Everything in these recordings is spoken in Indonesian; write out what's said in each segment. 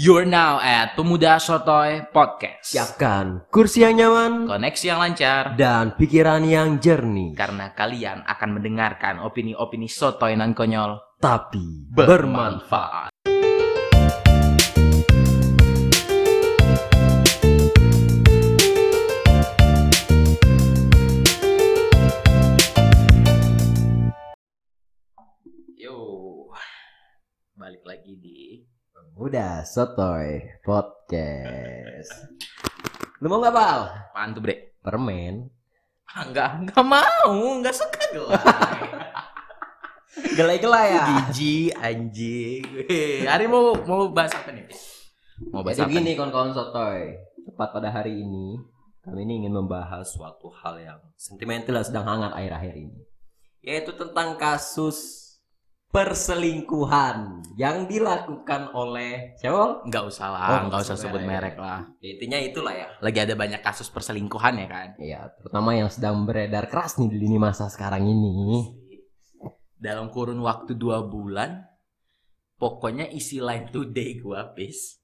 You're now at Pemuda Sotoy Podcast. Siapkan kursi yang nyaman Koneksi yang lancar dan pikiran yang jernih, karena kalian akan mendengarkan opini-opini sotoy nan konyol tapi bermanfaat. Pemuda Sotoy Podcast. Lu mau nggak bal? apaan tuh bre? Permen. Ah, enggak, enggak mau, enggak suka gue. Gelai-gelai ya. Gigi, anjing. Hari mau mau bahas apa nih? Mau bahas Jadi apa? nih? kawan-kawan Sotoy. Tepat pada hari ini, kami ini ingin membahas suatu hal yang sentimental dan sedang hangat akhir-akhir ini. Yaitu tentang kasus perselingkuhan yang dilakukan oleh siapa? Enggak usah Oh, lah, enggak nggak usah sebut merek. merek lah. Ya, intinya itulah ya. Lagi ada banyak kasus perselingkuhan ya kan? Iya, terutama yang sedang beredar keras nih di lini masa sekarang ini. Dalam kurun waktu dua bulan, pokoknya isi line today gua pis.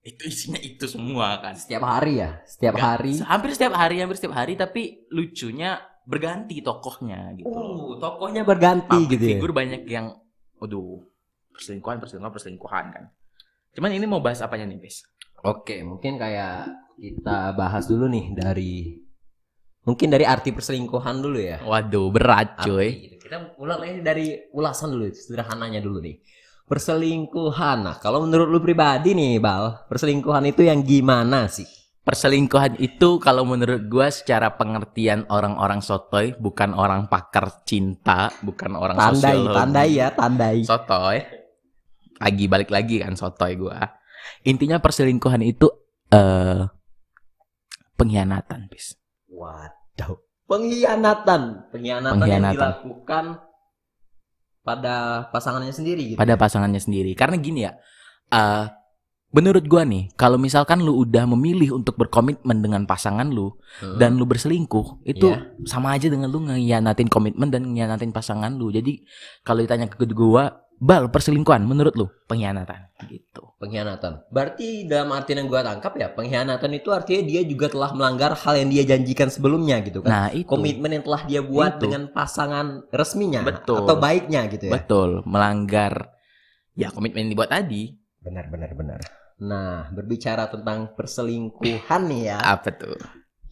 Itu isinya itu semua kan. Setiap hari ya, setiap Nggak- hari. Hampir setiap hari, hampir setiap hari, tapi lucunya berganti tokohnya gitu. Oh, tokohnya berganti Public gitu ya. figur banyak yang, aduh, perselingkuhan, perselingkuhan, perselingkuhan kan. Cuman ini mau bahas apanya nih, Pis? Oke, mungkin kayak kita bahas dulu nih dari mungkin dari arti perselingkuhan dulu ya. Waduh, berat Arti cuy. gitu. Kita mulai dari ulasan dulu, sederhananya dulu nih. Perselingkuhan. Nah, kalau menurut lu pribadi nih, Bal, perselingkuhan itu yang gimana sih? Perselingkuhan itu kalau menurut gua secara pengertian orang-orang sotoy, bukan orang pakar cinta, bukan orang Tandai, sosiologi. tandai ya, tandai. Sotoy. Lagi balik lagi kan sotoy gua. Intinya perselingkuhan itu eh pengkhianatan, bis. Waduh. Pengkhianatan. Pengkhianatan, yang Pengkhianatan. dilakukan pada pasangannya sendiri gitu. pada pasangannya sendiri. Karena gini ya, eh menurut gua nih, kalau misalkan lu udah memilih untuk berkomitmen dengan pasangan lu Hmm. dan lu berselingkuh, itu Iya. sama aja dengan lu ngianatin komitmen dan ngianatin pasangan lu. Jadi kalau ditanya ke gua, bal perselingkuhan menurut lu pengkhianatan gitu. pengkhianatan. Berarti dalam artian yang gua tangkap ya, pengkhianatan itu artinya dia juga telah melanggar hal yang dia janjikan sebelumnya gitu kan. Nah, itu Komitmen yang telah dia buat Itu. dengan pasangan resminya Betul. atau baiknya gitu ya. betul melanggar ya komitmen yang dibuat tadi. Benar benar benar. Nah, berbicara tentang perselingkuhan nih ya. Apa tuh?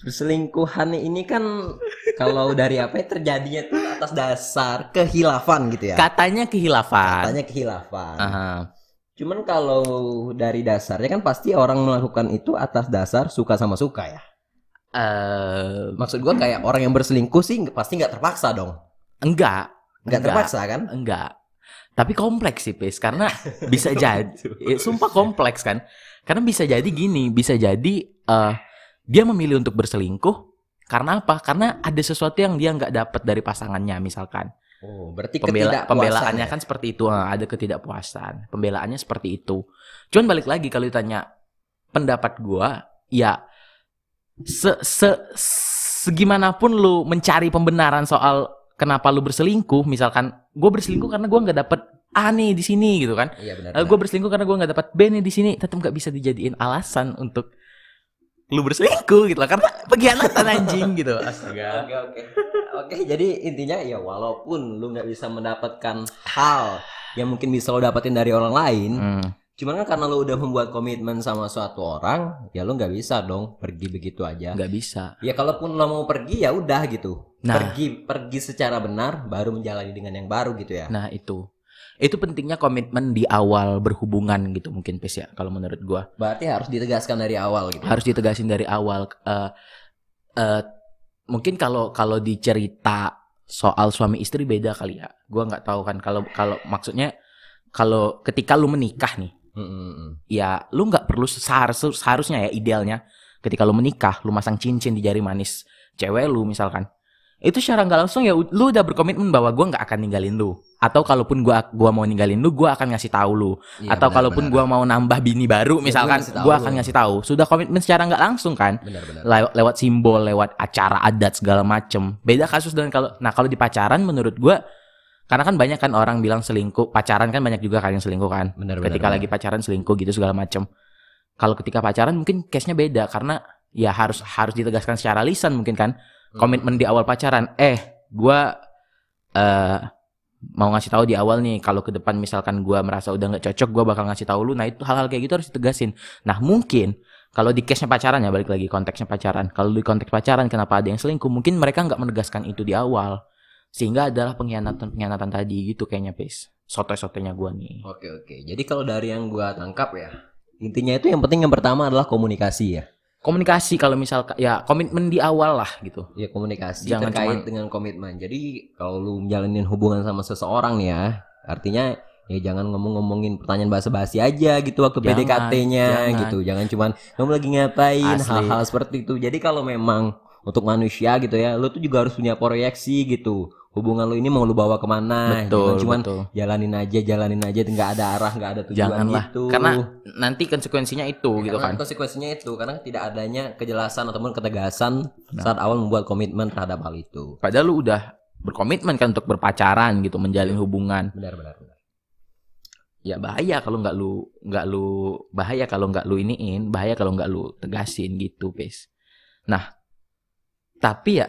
Perselingkuhan ini kan kalau dari apa ya terjadinya itu atas dasar kehilafan gitu ya. Katanya kehilafan. Katanya kehilafan. Aha. Cuman kalau dari dasarnya kan pasti orang melakukan itu atas dasar suka sama suka ya. Eh, Maksud gua kayak orang yang berselingkuh sih pasti nggak terpaksa dong. enggak, Nggak Enggak. terpaksa kan? enggak. Tapi kompleks sih, Pis. Karena bisa jadi Eh, sumpah kompleks kan. Karena bisa jadi gini bisa jadi eh dia memilih untuk berselingkuh karena apa? Karena ada sesuatu yang dia nggak dapat dari pasangannya misalkan. Oh, berarti Pembela pembelaannya ya? kan seperti itu eh, ada ketidakpuasan. Pembelaannya seperti itu. Cuman balik lagi kalau ditanya pendapat gua ya se se segimanapun lu mencari pembenaran soal kenapa lu berselingkuh misalkan gua berselingkuh karena gua nggak dapet A nih di sini gitu kan Iya benar. gue berselingkuh karena gue nggak dapat B nih di sini, tetap nggak bisa dijadiin alasan untuk lu berselingkuh gitu lah karena pengkhianatan anjing gitu. Astaga. Oke oke. Oke, jadi intinya ya walaupun lu nggak bisa mendapatkan hal yang mungkin bisa lo dapetin dari orang lain, Hmm, cuman kan karena lu udah membuat komitmen sama suatu orang, ya lu nggak bisa dong pergi begitu aja. nggak bisa. Ya kalaupun lo mau pergi ya udah gitu. Nah. Pergi pergi secara benar baru menjalani dengan yang baru gitu ya. Nah itu, itu pentingnya komitmen di awal berhubungan gitu mungkin pes ya kalau menurut gue Berarti harus ditegaskan dari awal gitu. harus ditegasin dari awal. eh eh, mungkin kalau kalau dicerita soal suami istri beda kali ya. Gue nggak tahu kan kalau kalau maksudnya kalau ketika lu menikah nih Mm, mm, mm. ya lu nggak perlu seharus, seharusnya ya idealnya ketika lu menikah lu masang cincin di jari manis cewek lu misalkan itu secara nggak langsung ya lu udah berkomitmen bahwa gua nggak akan ninggalin lu atau kalaupun gua gua mau ninggalin lu gua akan ngasih tahu lu Iya, atau benar, kalaupun benar. gua mau nambah bini baru Ya, misalkan tahu gua akan ngasih tahu sudah komitmen secara nggak langsung kan benar benar. lewat, lewat simbol lewat acara adat segala macem beda kasus dengan kalau nah kalau di pacaran menurut gua karena kan banyak kan orang bilang selingkuh pacaran kan banyak juga kan yang selingkuh kan Benar benar. ketika benar. lagi pacaran selingkuh gitu segala macem Kalau ketika pacaran mungkin case-nya beda karena ya harus harus ditegaskan secara lisan mungkin kan komitmen di awal pacaran. Eh, gua eh mau ngasih tahu di awal nih kalau ke depan misalkan gua merasa udah nggak cocok gua bakal ngasih tahu lu. Nah, itu hal-hal kayak gitu harus ditegasin. Nah, mungkin kalau di case-nya pacaran ya balik lagi konteksnya pacaran. Kalau di konteks pacaran kenapa ada yang selingkuh? Mungkin mereka nggak menegaskan itu di awal. Sehingga adalah pengkhianatan-pengkhianatan tadi gitu kayaknya, Pis. Sotoy-sotoynya gua nih. Oke oke. Jadi kalau dari yang gua tangkap ya, intinya itu yang penting yang pertama adalah komunikasi ya. Komunikasi kalau misal ya komitmen di awal lah gitu. Ya komunikasi Jangan terkait cuman- dengan komitmen. Jadi kalau lu menjalin hubungan sama seseorang nih ya, artinya ya jangan ngomong-ngomongin pertanyaan basa-basi aja gitu waktu PDKT-nya gitu. Jangan cuman kamu lagi ngapain hal-hal seperti itu. Jadi kalau memang untuk manusia gitu ya, lu tuh juga harus punya proyeksi gitu. Hubungan lu ini mau lu bawa ke mana? betul, Jangan cuman betul. jalanin aja, jalanin aja, nggak ada arah, nggak ada tujuan Janganlah. gitu. Karena nanti konsekuensinya itu gitu Karena kan. konsekuensinya itu karena tidak adanya kejelasan ataupun ketegasan Nah. saat awal membuat komitmen terhadap hal itu. Padahal lu udah berkomitmen kan untuk berpacaran gitu, menjalin hubungan. Benar benar benar. Ya bahaya kalau nggak lu nggak lu bahaya kalau nggak lu iniin, bahaya kalau nggak lu tegasin gitu, Pis. Nah, tapi ya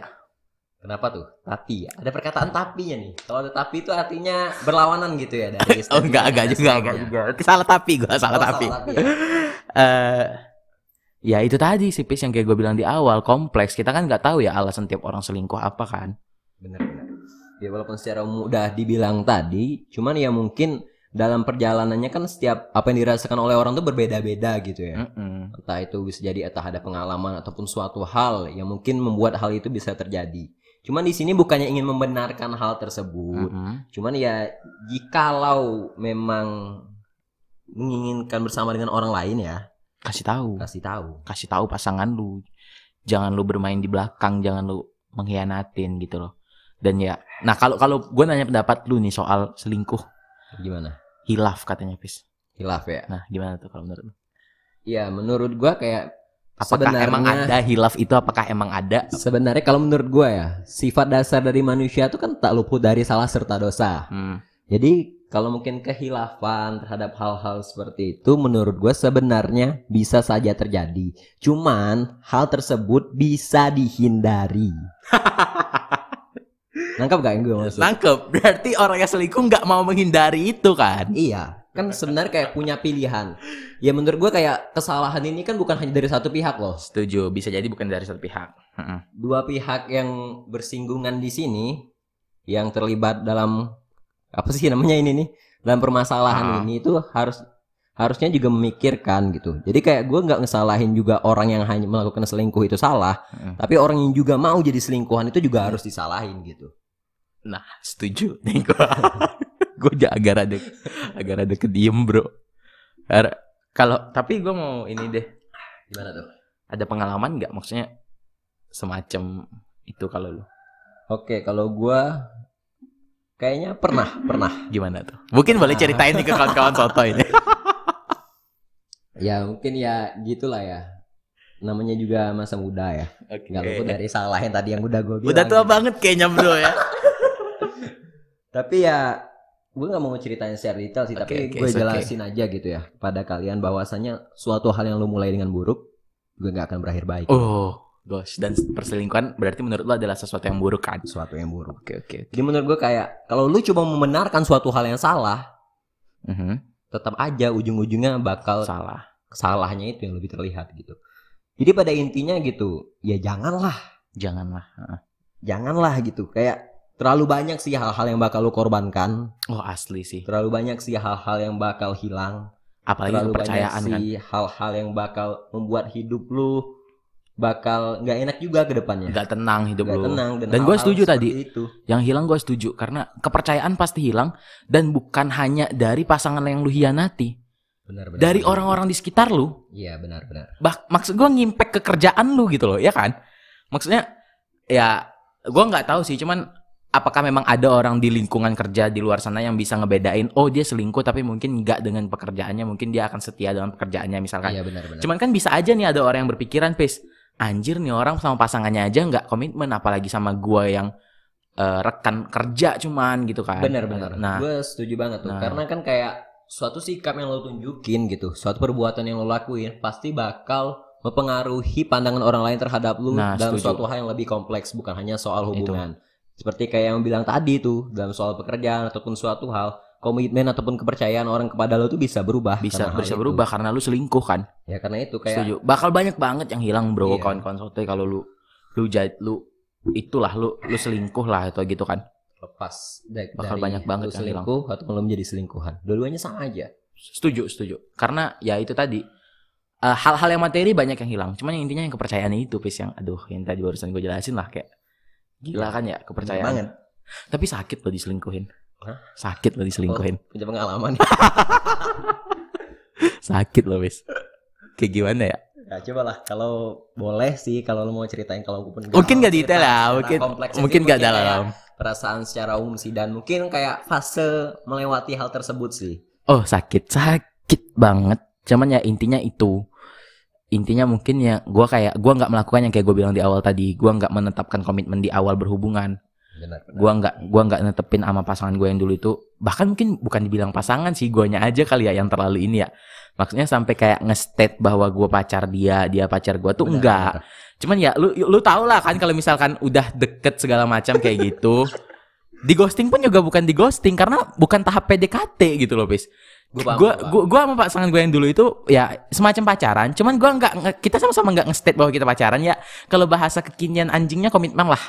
Kenapa tuh? Tapi ya. Ada perkataan tapinya nih. Kalau ada tapi itu artinya berlawanan gitu ya dari oh enggak enggak juga enggak juga. Salah tapi gua salah Oh, tapi. salah tapi ya. Eh ya itu tadi sih Pis yang kayak gue bilang di awal kompleks. Kita kan nggak tahu ya alasan tiap orang selingkuh apa kan. Benar benar. Ya walaupun secara mudah dibilang tadi, cuman ya mungkin dalam perjalanannya kan setiap apa yang dirasakan oleh orang tuh berbeda-beda gitu ya. Mm-mm. Entah itu bisa jadi entah ada pengalaman ataupun suatu hal yang mungkin membuat hal itu bisa terjadi. Cuman di sini bukannya ingin membenarkan hal tersebut. Mm-mm. Cuman ya jikalau memang menginginkan bersama dengan orang lain ya, Kasih tahu. kasih tahu. kasih tahu pasangan lu jangan lu bermain di belakang jangan lu mengkhianatin gitu loh dan ya nah kalau kalau gue nanya pendapat lu nih soal selingkuh Gimana? hilaf katanya pis Hilaf ya. nah gimana tuh kalau menurut lu Ya menurut gua kayak apakah Sebenarnya- emang ada hilaf itu apakah emang ada sebenarnya kalau menurut gua ya, sifat dasar dari manusia itu kan tak luput dari salah serta dosa. hmm. Jadi kalau mungkin kehilafan terhadap hal-hal seperti itu menurut gue sebenarnya bisa saja terjadi. Cuman hal tersebut bisa dihindari. Nangkap gak yang gue maksud? nangkep berarti orang yang selingkuh nggak mau menghindari itu kan Iya, kan sebenarnya kayak punya pilihan. Ya menurut gue kayak kesalahan ini kan bukan hanya dari satu pihak loh. setuju bisa jadi bukan dari satu pihak. Dua pihak yang bersinggungan di sini yang terlibat dalam apa sih namanya ini nih? Dalam permasalahan Ah. ini itu harus harusnya juga memikirkan gitu. Jadi kayak gue nggak ngesalahin juga orang yang hanya melakukan selingkuh itu salah, Mm. tapi orang yang juga mau jadi selingkuhan itu juga harus disalahin gitu. nah setuju nih gue gue agak rada agak rada kediem bro kalau tapi gue mau ini deh Gimana tuh? ada pengalaman nggak maksudnya semacam itu kalau lu Oke, kalau gua kayaknya pernah, pernah. gimana tuh mungkin boleh ceritain nih ke kawan-kawan soto ini Ya mungkin ya gitulah ya. Namanya juga masa muda ya. Nggak luput dari salah yang tadi yang udah gue bilang. udah tua banget kayaknya bro ya Tapi ya gue nggak mau ceritain secara detail sih, Oke, tapi oke, gue it's okay. jelasin aja gitu ya pada kalian bahwasannya suatu hal yang lu mulai dengan buruk juga nggak akan berakhir baik. oh gosh dan perselingkuhan berarti menurut lu adalah sesuatu yang buruk kan Suatu yang buruk. oke oke Jadi menurut gue kayak kalau lu coba membenarkan suatu hal yang salah, Mhm. tetap aja ujung-ujungnya bakal salah salahnya itu yang lebih terlihat gitu. Jadi pada intinya gitu, ya janganlah, janganlah Heeh. janganlah gitu. Kayak terlalu banyak sih hal-hal yang bakal lu korbankan, oh asli sih terlalu banyak sih hal-hal yang bakal hilang. apalagi terlalu kepercayaan banyak kan sih hal-hal yang bakal membuat hidup lu bakal nggak enak juga ke depannya. nggak tenang hidup Nggak lu tenang dan, Dan hal-hal setuju tadi. Itu. yang hilang gue setuju karena kepercayaan pasti hilang dan bukan hanya dari pasangan yang lu hianati Benar, benar. dari orang-orang di sekitar lu Iya benar benar. bah maksud gue ngimpact ke kerjaan lu gitu loh ya kan maksudnya ya gue nggak tahu sih cuman apakah memang ada orang di lingkungan kerja di luar sana yang bisa ngebedain oh dia selingkuh tapi mungkin nggak dengan pekerjaannya mungkin dia akan setia dengan pekerjaannya misalkan Iya benar benar. cuman kan bisa aja nih ada orang yang berpikiran pis anjir nih orang sama pasangannya aja nggak komitmen apalagi sama gua yang eh, rekan kerja cuman gitu kan Benar benar. nah Gue setuju banget tuh. Nah. Karena kan kayak suatu sikap yang lo tunjukin gitu, suatu perbuatan yang lo lakuin pasti bakal mempengaruhi pandangan orang lain terhadap lu Nah, dalam setuju. suatu hal yang lebih kompleks bukan hanya soal hubungan. Seperti kayak yang bilang tadi tuh dalam soal pekerjaan ataupun suatu hal, komitmen ataupun kepercayaan orang kepada lo tuh bisa berubah. bisa bisa itu. berubah karena lu selingkuh kan Ya karena itu kayak setuju bakal banyak banget yang hilang bro Iya. kawan-kawan sote kalau lu lu jad lu itulah lu lu selingkuh lah atau gitu kan lepas da- Bakal dari banyak banget lu yang hilang. selingkuh atau lo menjadi selingkuhan. Dua-duanya sama aja. setuju setuju karena ya itu tadi eh, hal-hal yang materi banyak yang hilang cuman yang intinya yang kepercayaan itu pis yang aduh yang tadi barusan gue jelasin lah kayak gila. Kan ya kepercayaan. banget. tapi sakit lo diselingkuhin. Hah? sakit lo diselingkuhin. Punya pengalaman. sakit lo bis kayak gimana ya? Ya coba lah. Kalau boleh sih kalau lo mau ceritain kalau pun mungkin gak detail ya mungkin mungkin gak dalam perasaan secara umum sih dan mungkin kayak fase melewati hal tersebut sih. oh sakit. Sakit banget. Cuman ya intinya itu intinya mungkin ya gua kayak gua nggak melakukan yang kayak gue bilang di awal tadi. Gua nggak menetapkan komitmen di awal berhubungan. Benar. gua nggak gua nggak netepin sama pasangan gue yang dulu itu. Bahkan mungkin bukan dibilang pasangan sih guanya aja kali ya yang terlalu ini ya. Maksudnya sampai kayak nge-state bahwa gua pacar dia dia pacar gua tuh enggak. cuman ya lu lu tau lah kan kalau misalkan udah deket segala macam kayak gitu. Di ghosting pun juga bukan di ghosting karena bukan tahap PDKT gitu loh bis Gua gua gua paham. gua gua sama pasangan gue yang dulu itu ya semacam pacaran cuman gua nggak kita sama-sama nggak nge-state bahwa kita pacaran ya kalau bahasa kekinian anjingnya komitmen lah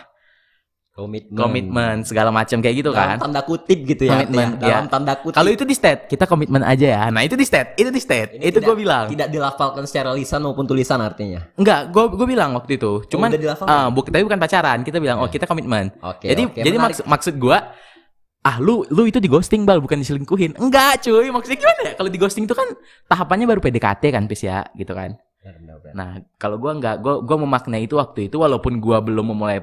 komitmen. komitmen segala macam kayak gitu Dalam kan tanda kutip gitu ya. Komitmen, ya. Dalam ya. tanda kutip. kalau itu di state kita komitmen aja ya nah itu di state itu di state Ini itu gue bilang tidak dilafalkan secara lisan maupun tulisan artinya. enggak gue gue bilang waktu itu cuman udah dilafalkan? ah, bu- tapi bukan pacaran kita bilang oh Ya. kita komitmen jadi jadi menarik. maksud maksud gue ah lu lu itu di ghosting bal bukan diselingkuhin enggak cuy maksudnya gimana ya kalau di ghosting itu kan tahapannya baru PDKT kan pis ya gitu kan. Nah, kalau gua nggak, gua gua memaknai itu waktu itu walaupun gua belum memulai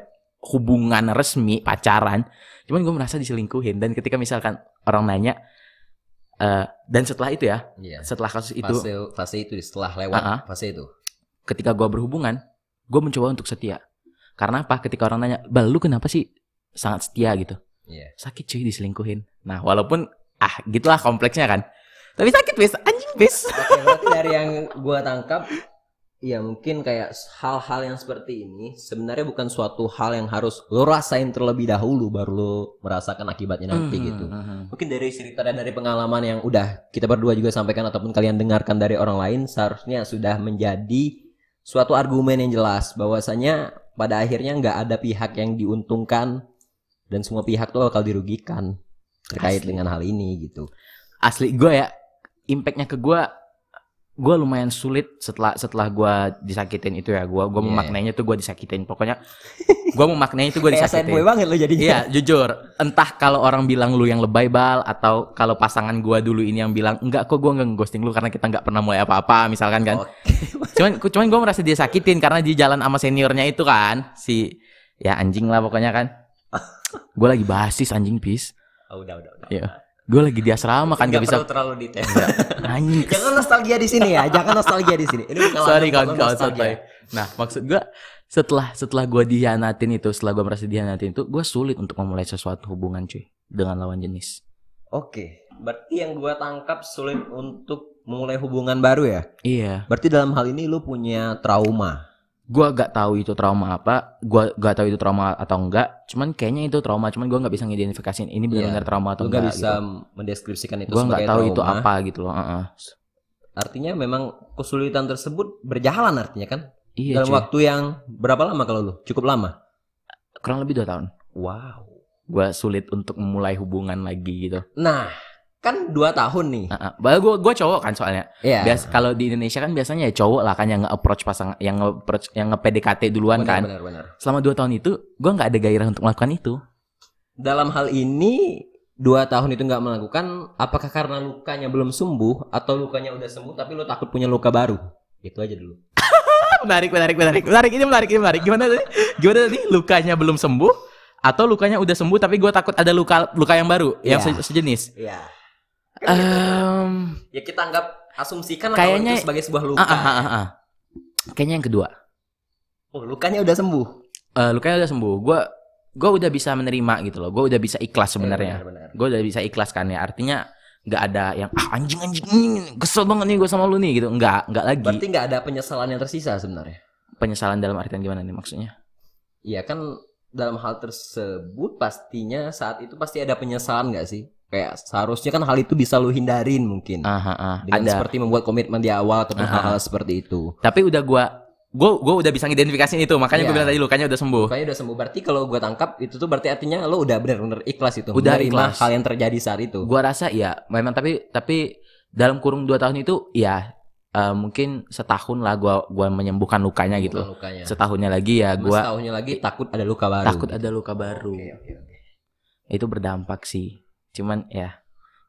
hubungan resmi pacaran, cuman gua merasa diselingkuhin dan ketika misalkan orang nanya eh dan setelah itu ya, Iya. setelah kasus itu, Fase fase itu setelah lewat Ah, ah. fase itu. ketika gua berhubungan, gua mencoba untuk setia. Karena apa? Ketika orang nanya, "Bal, lu kenapa sih sangat setia gitu?" Iya. Sakit cuy diselingkuhin. Nah, walaupun ah gitulah kompleksnya kan. Tapi sakit wis, anjing. Oke, berarti dari yang gua tangkap ya mungkin kayak hal-hal yang seperti ini sebenarnya bukan suatu hal yang harus lo rasain terlebih dahulu baru lo merasakan akibatnya nanti Hmm, gitu. hmm, hmm. Mungkin dari cerita dan dari pengalaman yang udah kita berdua juga sampaikan ataupun kalian dengarkan dari orang lain seharusnya sudah menjadi suatu argumen yang jelas bahwasanya pada akhirnya nggak ada pihak yang diuntungkan dan semua pihak tuh bakal dirugikan terkait Asli. dengan hal ini gitu. asli gue ya impactnya ke gue gue lumayan sulit setelah setelah gue disakitin itu ya gue gue Iya. memaknainya tuh gue disakitin pokoknya gue memaknai itu gue disakitin banget lo jadinya. iya jujur entah kalau orang bilang lu yang lebay bal atau kalau pasangan gue dulu ini yang bilang enggak kok gue nggak ghosting lu karena kita nggak pernah mulai apa-apa misalkan kan Oke. cuman cuman gue merasa dia sakitin karena di jalan sama seniornya itu kan si ya anjing lah pokoknya kan gue lagi basis anjing pis Oh, udah udah udah. Iya. gue lagi di asrama kan Nggak gak bisa terlalu detail. anjing Jangan nostalgia di sini ya, jangan nostalgia di sini. Ini Sorry kawan-kawan santai. Nah maksud gue setelah setelah gue dihianatin itu, setelah gue merasa dihianatin itu, gue sulit untuk memulai sesuatu hubungan cuy dengan lawan jenis. Oke, berarti yang gua tangkap sulit untuk memulai hubungan baru ya. Iya, Berarti dalam hal ini lu punya trauma. Gue gak tahu itu trauma apa, gue gak tahu itu trauma atau enggak. Cuman kayaknya itu trauma, cuman gue nggak bisa ngidentifikasiin ini benar-benar trauma atau Lu gak enggak. bisa mendeskripsikan itu Gue nggak tahu itu apa gitu loh. Heeh. Artinya memang kesulitan tersebut berjalan artinya kan? Iya dalam cuy. waktu yang berapa lama kalau lu? Cukup lama. Kurang lebih dua tahun. Wow. Gue sulit untuk memulai hubungan lagi gitu. Nah, kan dua tahun nih. Heeh. Gue gue cowok kan soalnya. Iya. Bias kalau di Indonesia kan biasanya ya cowok lah kan yang nge-approach pasangan, yang nge-approach, yang nge-PDKT duluan Benar, kan. Benar, benar. Selama dua tahun itu, gue nggak ada gairah untuk melakukan itu. Dalam hal ini dua tahun itu nggak melakukan, apakah karena lukanya belum sembuh atau lukanya udah sembuh tapi lu takut punya luka baru? Itu aja dulu. menarik, menarik, menarik, menarik. Ini menarik, ini menarik. Gimana tadi? Gimana tadi? Lukanya belum sembuh atau lukanya udah sembuh tapi gue takut ada luka luka yang baru yang Iya. se- sejenis. Iya. Em, Ya kita anggap asumsikan lah Kayaknya- kalau itu sebagai sebuah luka. ah, ah, ah, ah. Kayaknya yang kedua. Oh, lukanya udah sembuh. Eh, lukanya udah sembuh. Gue gue udah bisa menerima gitu loh. Gue udah bisa ikhlas sebenarnya. Iya, benar, benar. gue udah bisa ikhlas kan ya artinya nggak ada yang ah anjing anjing, kesel banget nih gue sama lu nih gitu nggak nggak lagi Berarti nggak ada penyesalan yang tersisa sebenarnya. penyesalan dalam artian gimana nih maksudnya Iya kan dalam hal tersebut pastinya saat itu pasti ada penyesalan nggak sih? Kayak seharusnya kan hal itu bisa lu hindarin mungkin. ah ah, ah. Dengan ada seperti membuat komitmen di awal ah. hal-hal seperti itu. tapi udah gue gue gue udah bisa ngidentifikasiin itu makanya gue Iya. bilang tadi lukanya udah sembuh Pokoknya udah sembuh. Berarti kalau gue tangkap itu tuh berarti artinya lo udah benar-benar ikhlas itu. Udah menerima ikhlas. hal yang terjadi saat itu. Gua rasa ya memang tapi tapi dalam kurung dua tahun itu ya eh, mungkin setahun lah gua gua menyembuhkan lukanya gitu. Bukan lukanya. Setahunnya lagi ya Mas gua tahunnya lagi takut ada luka baru. takut ada luka baru. Oke, oke, oke. Itu berdampak sih. Cuman ya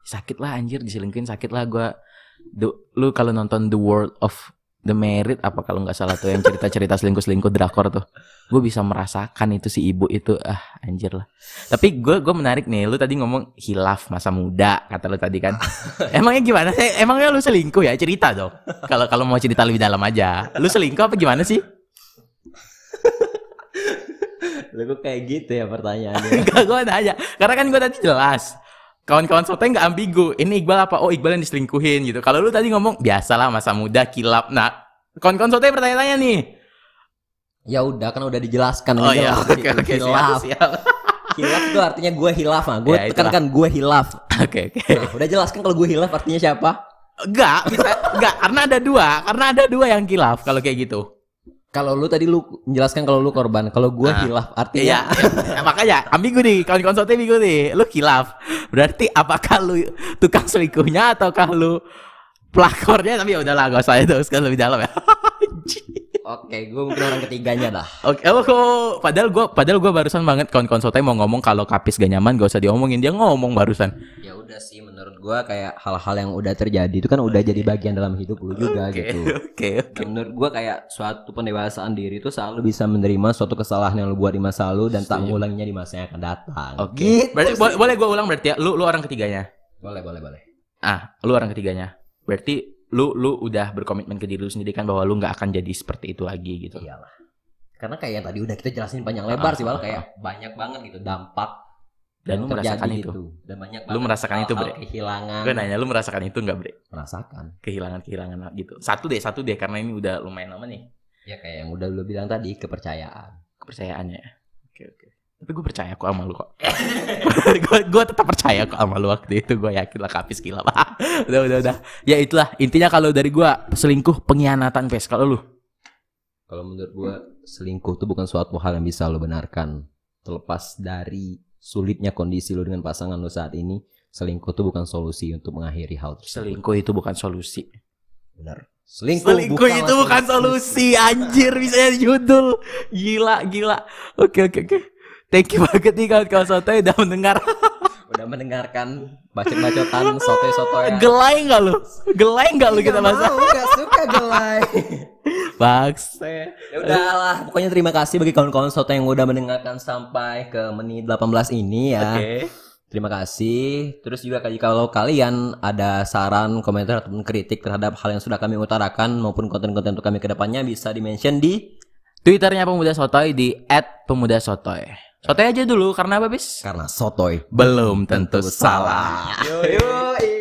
sakit lah anjir diselingkuhin sakit lah gua Du- lu kalau nonton The World of The Merit apa kalau nggak salah tuh yang cerita-cerita selingkuh-selingkuh drakor tuh. Gue bisa merasakan itu si ibu itu ah anjir lah. Tapi gue gue menarik nih, lu tadi ngomong hilaf masa muda kata lu tadi kan. Emangnya gimana sih? Emangnya lu selingkuh ya? Cerita dong. Kalau kalau mau cerita lebih dalam aja. Lu selingkuh apa gimana sih? Lu kok kayak gitu ya pertanyaannya. Enggak gue nanya. Karena kan gue tadi jelas. Kawan-kawan sotoy nggak ambigu. Ini Iqbal apa? Oh Iqbal yang diselingkuhin gitu. Kalau lu tadi ngomong biasalah masa muda kilap. Nah, kawan-kawan sotoy bertanya-tanya nih. ya udah kan udah dijelaskan Oh iya, oke oke siap hilaf. siap. hilaf itu artinya gue hilaf ah. Gue Ya, tekankan gue hilaf. Oke oke. Nah, udah jelaskan kalau gue hilaf artinya siapa? Enggak, bisa enggak karena ada dua, karena ada dua yang kilaf kalau kayak gitu. Kalau lu tadi lu menjelaskan kalau lu korban, kalau gue Ah. hilaf Iya, artinya makanya ambigu nih, kawan-kawan ambigu nih. Lu kilaf. Berarti apakah lu tukang selingkuhnya ataukah lu pelakornya? Tapi ya udahlah, gak usah itu sekali lebih dalam ya. Oke, gue mungkin orang ketiganya dah. Oke, oh, kok- padahal gua padahal gua barusan banget kawan-kawan sotoy mau ngomong kalau kapis gak nyaman gak usah diomongin. Dia ngomong barusan. Ya udah sih menurut gue kayak hal-hal yang udah terjadi itu kan udah jadi bagian dalam hidup lu juga Oke, gitu. oke, oke. Dan menurut gue kayak suatu pendewasaan diri itu selalu bisa menerima suatu kesalahan yang lu buat di masa lalu dan tak mengulanginya di masa yang akan datang. Oke. Gitu Berarti sih. boleh, boleh gua ulang berarti ya. Lu lu orang ketiganya. boleh, boleh, boleh. Ah, lu orang ketiganya. Berarti lu lu udah berkomitmen ke diri lu sendiri kan bahwa lu nggak akan jadi seperti itu lagi gitu. Iyalah. Karena kayak yang tadi udah kita jelasin panjang lebar Ah, sih, Wal. kayak banyak banget gitu dampak Dan lu merasakan itu. gitu. Dan banyak Lu banget merasakan itu, Bre? kehilangan. Gue nanya lu merasakan itu nggak bre? Merasakan. Kehilangan-kehilangan gitu. Satu deh, satu deh karena ini udah lumayan lama nih Ya kayak yang udah lu bilang tadi, kepercayaan. kepercayaannya. Tapi gue percaya kok sama lu kok. gue gue tetap percaya kok sama lu waktu itu. Gue yakin lah kapis gila. udah udah udah. Ya itulah intinya kalau dari gue selingkuh pengkhianatan pes. Kalau lu Kalau menurut gua selingkuh itu bukan suatu hal yang bisa lo benarkan. Terlepas dari sulitnya kondisi lo dengan pasangan lo saat ini, selingkuh itu bukan solusi untuk mengakhiri hal tersebut. selingkuh itu bukan solusi. Benar. Selingkuh, Selingkuh itu bukan solusi anjir bisa judul. Gila gila. Oke oke oke. Thank you banget nih kawan-kawan sotoy udah mendengar. Udah mendengarkan bacot-bacotan sotoy-sotoy. Gelai nggak lu? Gelai nggak lu kita bahas? Gak suka gelai. Bakse. ya udahlah, pokoknya terima kasih bagi kawan-kawan soto yang udah mendengarkan sampai ke menit 18 ini ya. Oke. Terima kasih. Terus juga kalau kalian ada saran, komentar ataupun kritik terhadap hal yang sudah kami utarakan maupun konten-konten untuk kami ke depannya bisa di-mention di Twitternya pemuda sotoy di @pemudasotoy. Sotoy aja dulu karena apa bis? karena sotoy Belum tentu salah. Yo yo.